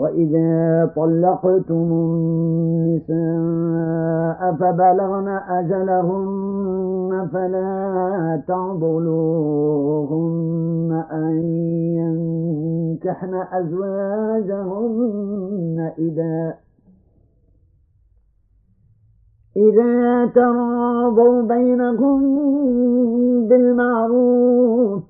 وإذا طلقتم النساء فبلغن أجلهن فلا تعضلوهن أن ينكحن أزواجهن إذا إذا تراضوا بينهم بالمعروف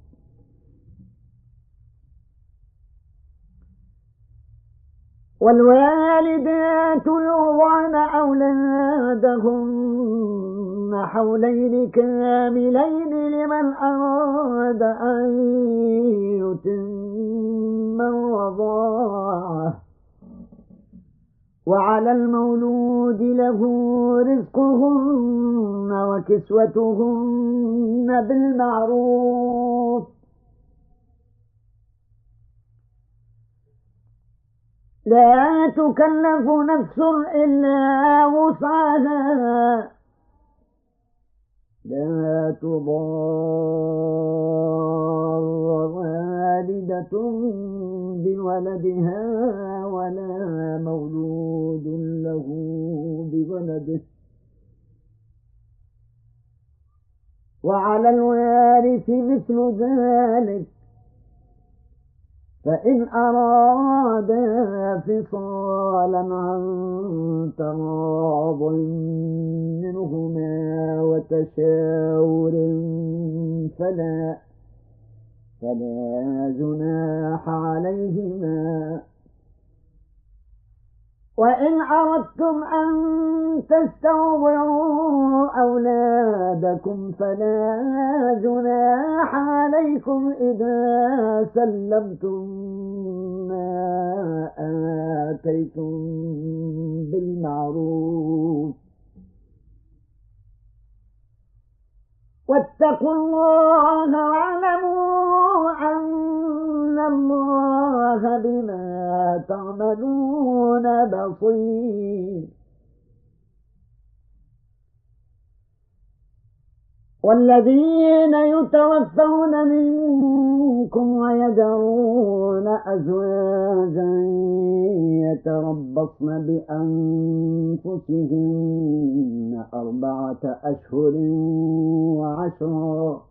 والوالدات يرضعن أولادهن حولين كاملين لمن أراد أن يتم الرضاعة. وعلى المولود له رزقهن وكسوتهن بالمعروف. لا تكلف نفس إلا وسعها. لا تضار والدة بولدها ولا مولود له بولده. وعلى الوارث مثل ذلك. فإن أرادا فصالا عن تراض منهما وتشاور فلا فلا جناح عليهما وإن أردتم أن تستوضعوا أولادكم فلا جناح عليكم إذا سلمتم ما آتيتم بالمعروف. واتقوا الله واعلموا أن الله بما تعملون بصير. والذين يتوفون منكم ويذرون أزواجا يتربصن بأنفسهن أربعة أشهر وعشرا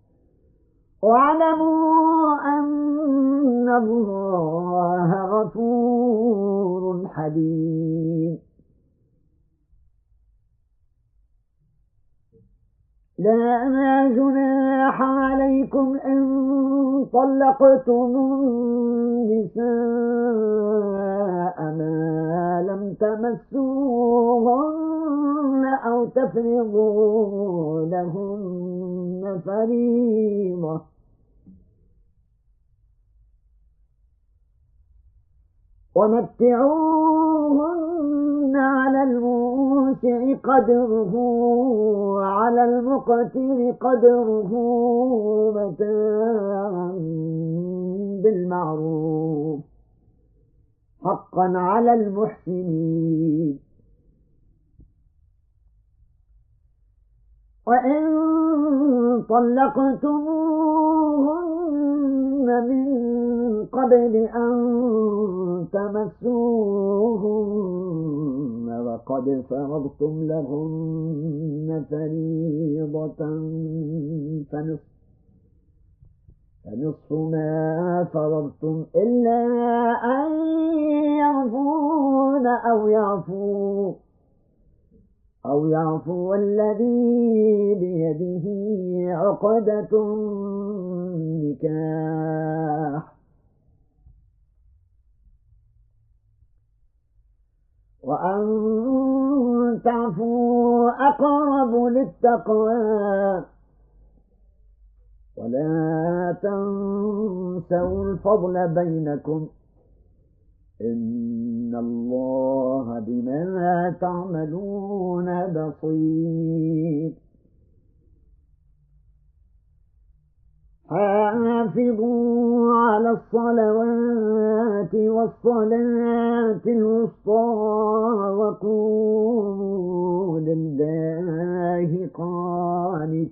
واعلموا أن الله غفور حليم. لا جناح عليكم إن طلقتم النساء ما لم تمسوهن أو تفرضوا لهن فريضة. ومتعوهن على الموسع قدره وعلى المقتر قدره متاعا بالمعروف حقا على المحسنين. وإن طلقتموهن من قبل أن تمسوهن وقد فرضتم لهن فريضة فنصف فنصف ما فرضتم إلا أن يعفون أو يعفو أو يعفو الذي بيده عقدة النكاح. وأن تعفوا أقرب للتقوى. ولا تنسوا الفضل بينكم. إن الله بما تعملون بصير. حافظوا على الصلوات والصلاة الوسطى وقولوا لله قانتين.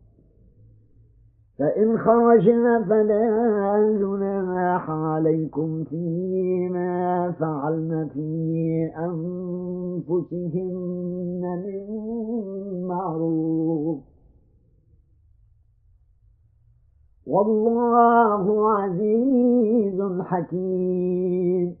فإن خرجنا فلا جناح عليكم فيما فعلن في أنفسهن من معروف. والله عزيز حكيم.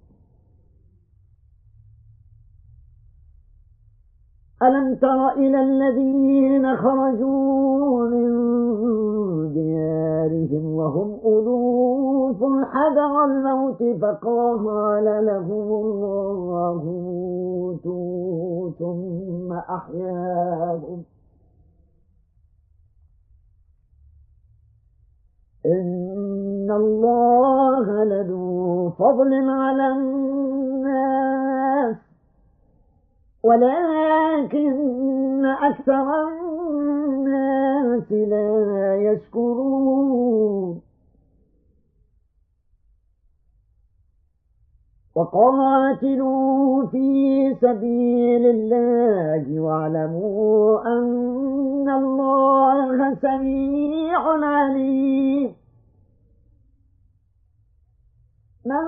ألم تر إلى الذين خرجوا من ديارهم وهم ألوف حذر الموت فقال لهم الله موتوا ثم أحياهم. إن الله لذو فضل على الناس ولكن أكثر الناس لا يشكرون. وقاتلوا في سبيل الله واعلموا أن الله سميع عليم. من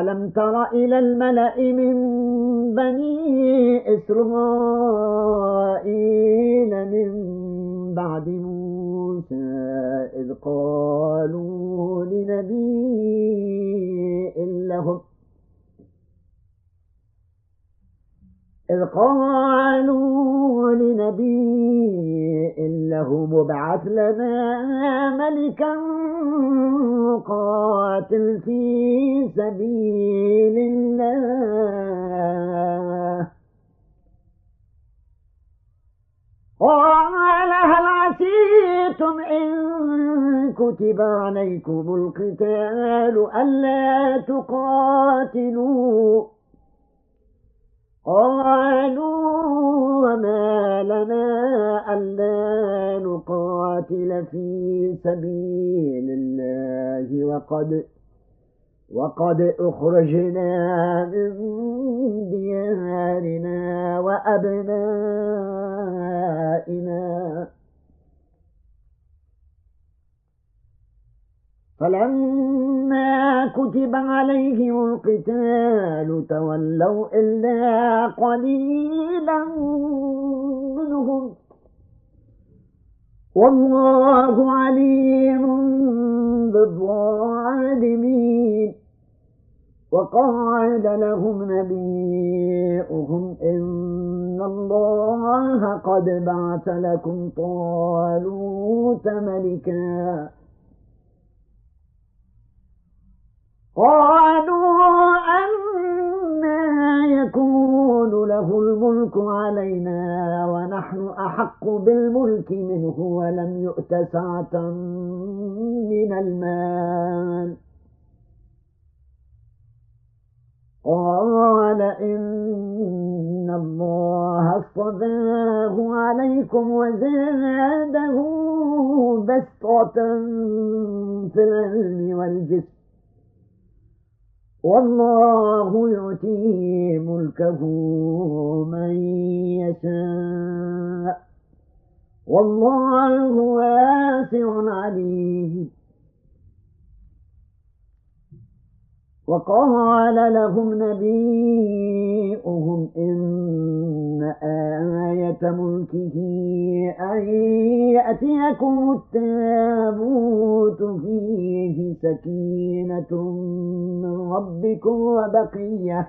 ألم تر إلى الملأ من بني إسرائيل من بعد موسى إذ قالوا لنبي لهم إذ قالوا لنبي له مبعث لنا ملكا قاتل في سبيل الله. قال هل عسيتم إن كتب عليكم القتال ألا تقاتلوا؟ وقد وقد أخرجنا من ديارنا وأبنائنا. فلما كتب عليهم القتال تولوا إلا قليلا منهم. والله عليم بالظالمين وقال لهم نبيئهم إن الله قد بعث لكم طالوت ملكاً. قالوا أنا يكون له الملك علينا ونحن أحق بالملك منه ولم يؤت سعة من المال. قال إن الله اصطفاه عليكم وزاده بسطة في العلم والجسم. والله يؤتي ملكه من يشاء. والله واسع عليم. وقال لهم نبيئهم إن آية ملكه أن يأتيكم التابوت فيه سكينة من ربكم وبقية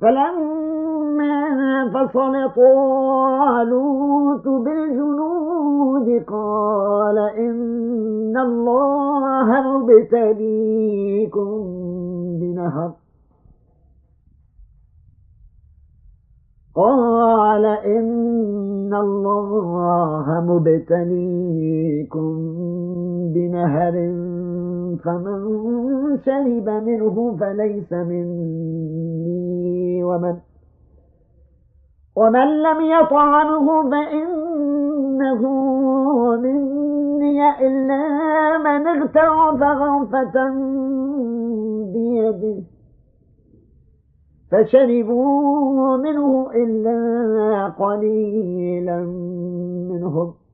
فلما فصل طالوت بالجنود قال إن الله مبتليكم بنهر. قال إن الله مبتليكم بنهر فمن شرب منه فليس مني. ومن؟ ومن لم يطعمه فإنه مني إلا من اغترف غرفة بيده. فشربوا منه إلا قليلا منهم.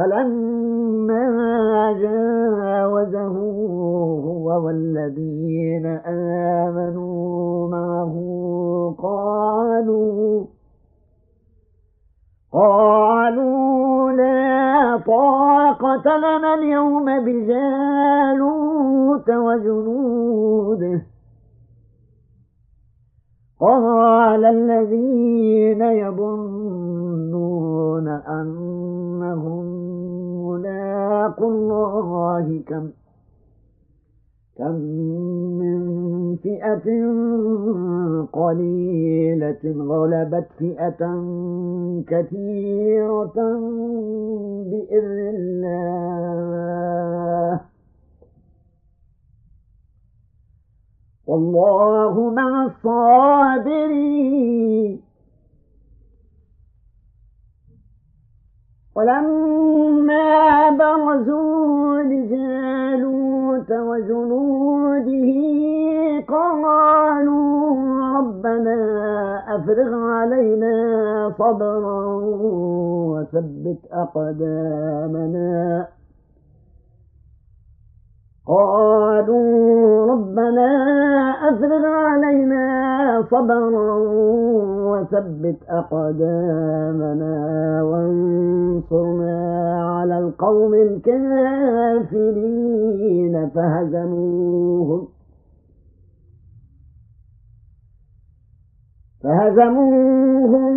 فلما جاوزه هو والذين آمنوا معه قالوا قالوا لا طاقة لنا اليوم بجالوت وجنوده. قال الذين يظنون أنهم ملاقوا الله كم كم من فئة قليلة غلبت فئة كثيرة بإذن الله. والله مع الصابرين. ولما برزوا لجالوت وجنوده قالوا ربنا أفرغ علينا صبرا وثبت أقدامنا. قالوا ربنا أفرغ علينا صبرا وثبت أقدامنا وانصرنا على القوم الكافرين فهزموهم. فهزموهم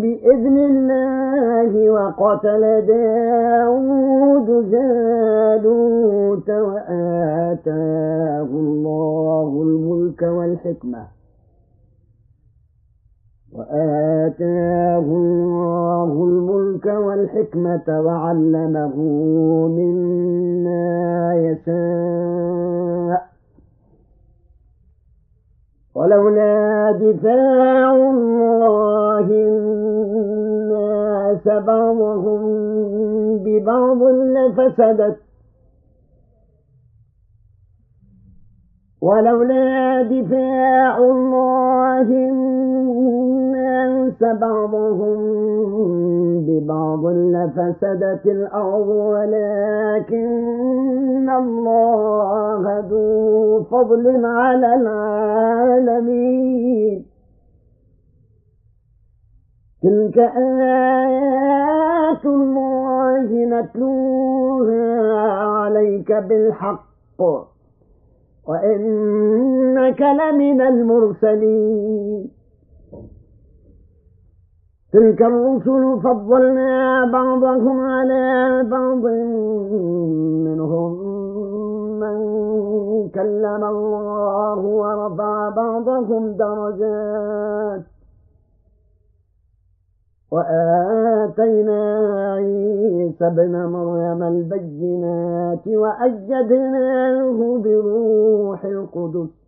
بإذن الله وقتل داود جالوت وآتاه الله الملك والحكمة. وآتاه الله الملك والحكمة وعلمه مما يشاء. ولولا دفاع الله الناس بعضهم ببعض لفسدت. ولولا دفاع الله الناس بعضهم ببعض لفسدت الأرض ولكن الله ذو فضل على العالمين. تلك آيات الله نتلوها عليك بالحق وإنك لمن المرسلين. تلك الرسل فضلنا بعضهم على بعض منهم من كلم الله ورفع بعضهم درجات. وآتينا عيسى ابن مريم البينات وأيدناه بروح القدس.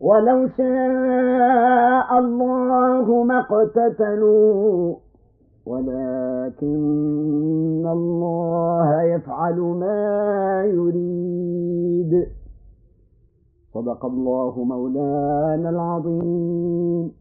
ولو شاء الله ما اقتتلوا ولكن الله يفعل ما يريد. صدق الله مولانا العظيم.